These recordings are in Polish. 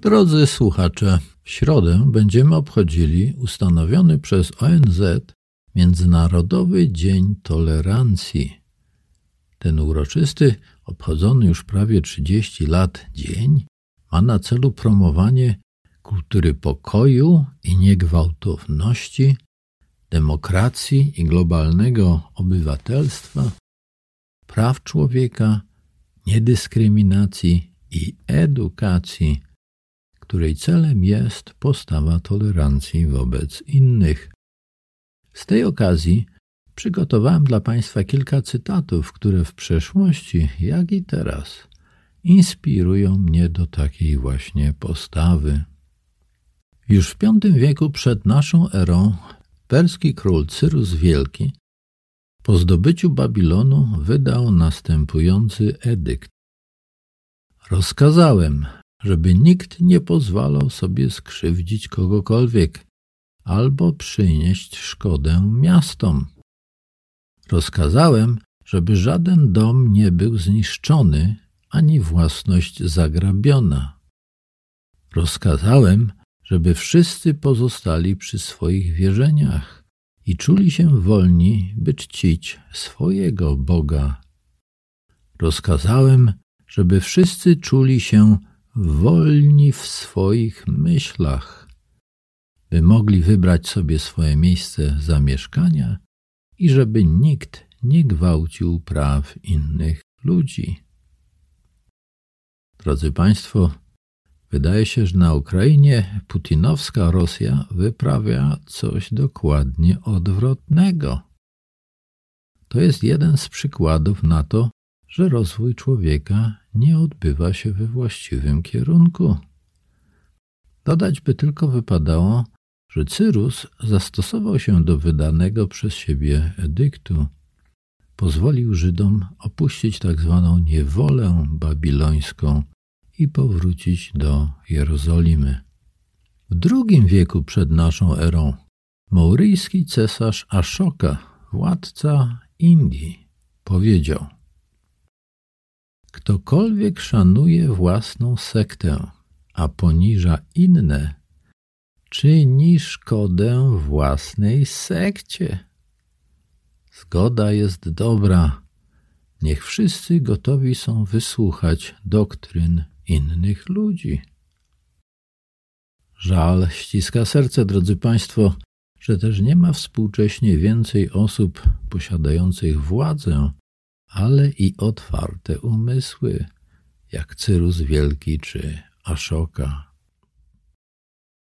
Drodzy słuchacze, w środę będziemy obchodzili ustanowiony przez ONZ Międzynarodowy Dzień Tolerancji. Ten uroczysty, obchodzony już prawie 30 lat dzień ma na celu promowanie kultury pokoju i niegwałtowności, demokracji i globalnego obywatelstwa, praw człowieka, niedyskryminacji i edukacji, której celem jest postawa tolerancji wobec innych. Z tej okazji przygotowałem dla Państwa kilka cytatów, które w przeszłości, jak i teraz, inspirują mnie do takiej właśnie postawy. Już w V wieku przed naszą erą perski król Cyrus Wielki po zdobyciu Babilonu wydał następujący edykt. Rozkazałem, żeby nikt nie pozwalał sobie skrzywdzić kogokolwiek albo przynieść szkodę miastom. Rozkazałem, żeby żaden dom nie był zniszczony ani własność zagrabiona. Rozkazałem, żeby wszyscy pozostali przy swoich wierzeniach i czuli się wolni, by czcić swojego Boga. Rozkazałem, żeby wszyscy czuli się wolni w swoich myślach, by mogli wybrać sobie swoje miejsce zamieszkania i żeby nikt nie gwałcił praw innych ludzi. Drodzy Państwo, wydaje się, że na Ukrainie putinowska Rosja wyprawia coś dokładnie odwrotnego. To jest jeden z przykładów na to, że rozwój człowieka nie odbywa się we właściwym kierunku. Dodać by tylko wypadało, że Cyrus zastosował się do wydanego przez siebie edyktu. Pozwolił Żydom opuścić tak zwaną niewolę babilońską i powrócić do Jerozolimy. W II wieku przed naszą erą mauryjski cesarz Ashoka, władca Indii, powiedział – Ktokolwiek szanuje własną sektę, a poniża inne, czyni szkodę własnej sekcie. Zgoda jest dobra. Niech wszyscy gotowi są wysłuchać doktryn innych ludzi. Żal ściska serce, drodzy Państwo, że też nie ma współcześnie więcej osób posiadających władzę, ale i otwarte umysły, jak Cyrus Wielki czy Ashoka.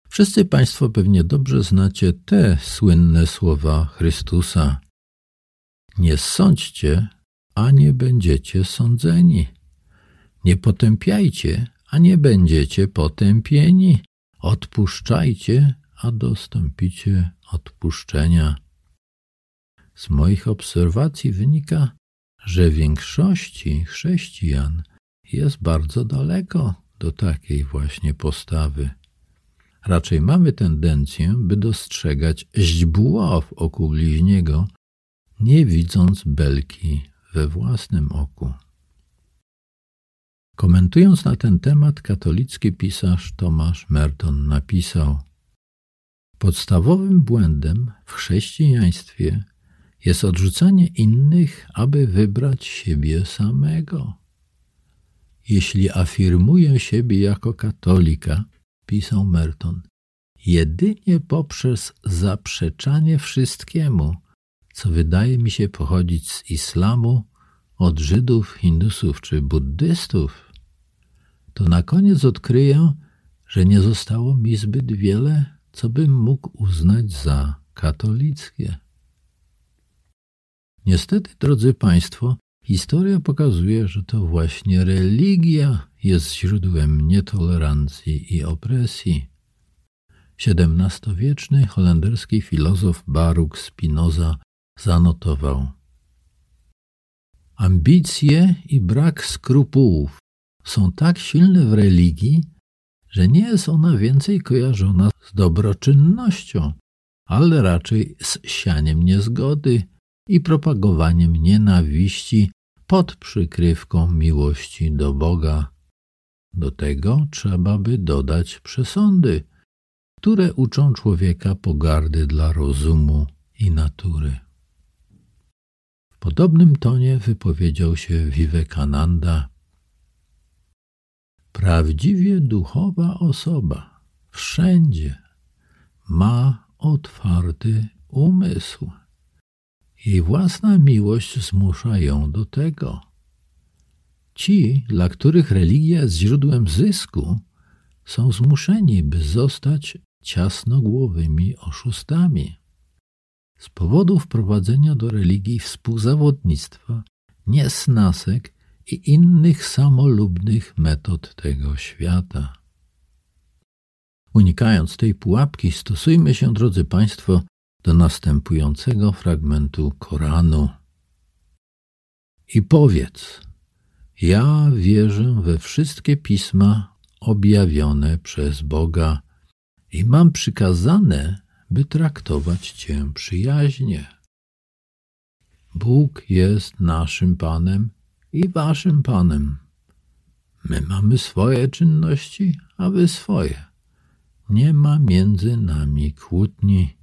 Wszyscy Państwo pewnie dobrze znacie te słynne słowa Chrystusa. Nie sądźcie, a nie będziecie sądzeni. Nie potępiajcie, a nie będziecie potępieni. Odpuszczajcie, a dostąpicie odpuszczenia. Z moich obserwacji wynika, że większości chrześcijan jest bardzo daleko do takiej właśnie postawy. Raczej mamy tendencję, by dostrzegać źdźbło w oku bliźniego, nie widząc belki we własnym oku. Komentując na ten temat, katolicki pisarz Tomasz Merton napisał: Podstawowym błędem w chrześcijaństwie jest odrzucanie innych, aby wybrać siebie samego. Jeśli afirmuję siebie jako katolika, pisał Merton, jedynie poprzez zaprzeczanie wszystkiemu, co wydaje mi się pochodzić z islamu, od Żydów, Hindusów czy buddystów, to na koniec odkryję, że nie zostało mi zbyt wiele, co bym mógł uznać za katolickie. Niestety, drodzy Państwo, historia pokazuje, że to właśnie religia jest źródłem nietolerancji i opresji. XVII-wieczny holenderski filozof Baruch Spinoza zanotował Ambicje i brak skrupułów są tak silne w religii, że nie jest ona więcej kojarzona z dobroczynnością, ale raczej z sianiem niezgody, i propagowaniem nienawiści pod przykrywką miłości do Boga. Do tego trzeba by dodać przesądy, które uczą człowieka pogardy dla rozumu i natury. W podobnym tonie wypowiedział się Vivekananda. Prawdziwie duchowa osoba wszędzie ma otwarty umysł. Jej własna miłość zmusza ją do tego. Ci, dla których religia jest źródłem zysku, są zmuszeni, by zostać ciasnogłowymi oszustami. Z powodu wprowadzenia do religii współzawodnictwa, niesnasek i innych samolubnych metod tego świata. Unikając tej pułapki, stosujmy się, drodzy Państwo, do następującego fragmentu Koranu. I powiedz, ja wierzę we wszystkie pisma objawione przez Boga i mam przykazane, by traktować Cię przyjaźnie. Bóg jest naszym Panem i Waszym Panem. My mamy swoje czynności, a Wy swoje. Nie ma między nami kłótni.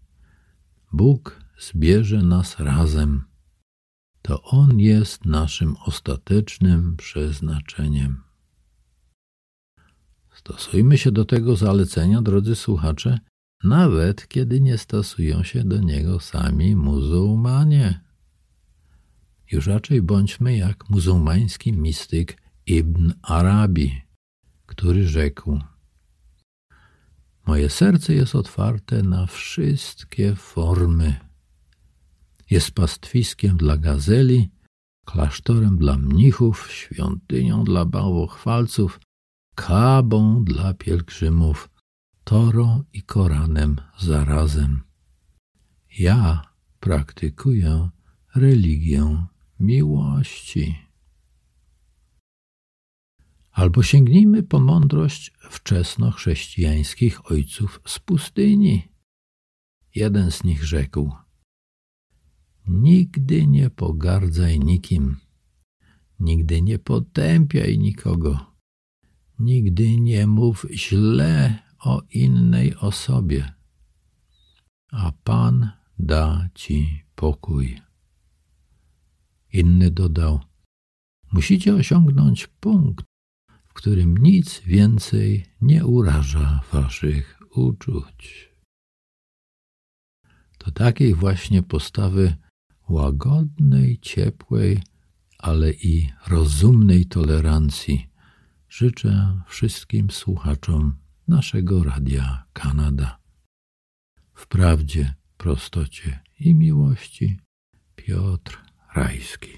Bóg zbierze nas razem. To On jest naszym ostatecznym przeznaczeniem. Stosujmy się do tego zalecenia, drodzy słuchacze, nawet kiedy nie stosują się do niego sami muzułmanie. Już raczej bądźmy jak muzułmański mistyk Ibn Arabi, który rzekł: Moje serce jest otwarte na wszystkie formy. Jest pastwiskiem dla gazeli, klasztorem dla mnichów, świątynią dla bałwochwalców, kabą dla pielgrzymów, Toro i Koranem zarazem. Ja praktykuję religię miłości. Albo sięgnijmy po mądrość wczesnochrześcijańskich ojców z pustyni. Jeden z nich rzekł: Nigdy nie pogardzaj nikim, nigdy nie potępiaj nikogo, nigdy nie mów źle o innej osobie, a Pan da ci pokój. Inny dodał: Musicie osiągnąć punkt, którym nic więcej nie uraża waszych uczuć. To takiej właśnie postawy łagodnej, ciepłej, ale i rozumnej tolerancji życzę wszystkim słuchaczom naszego Radia Kanada. W prawdzie, prostocie i miłości Piotr Rajski.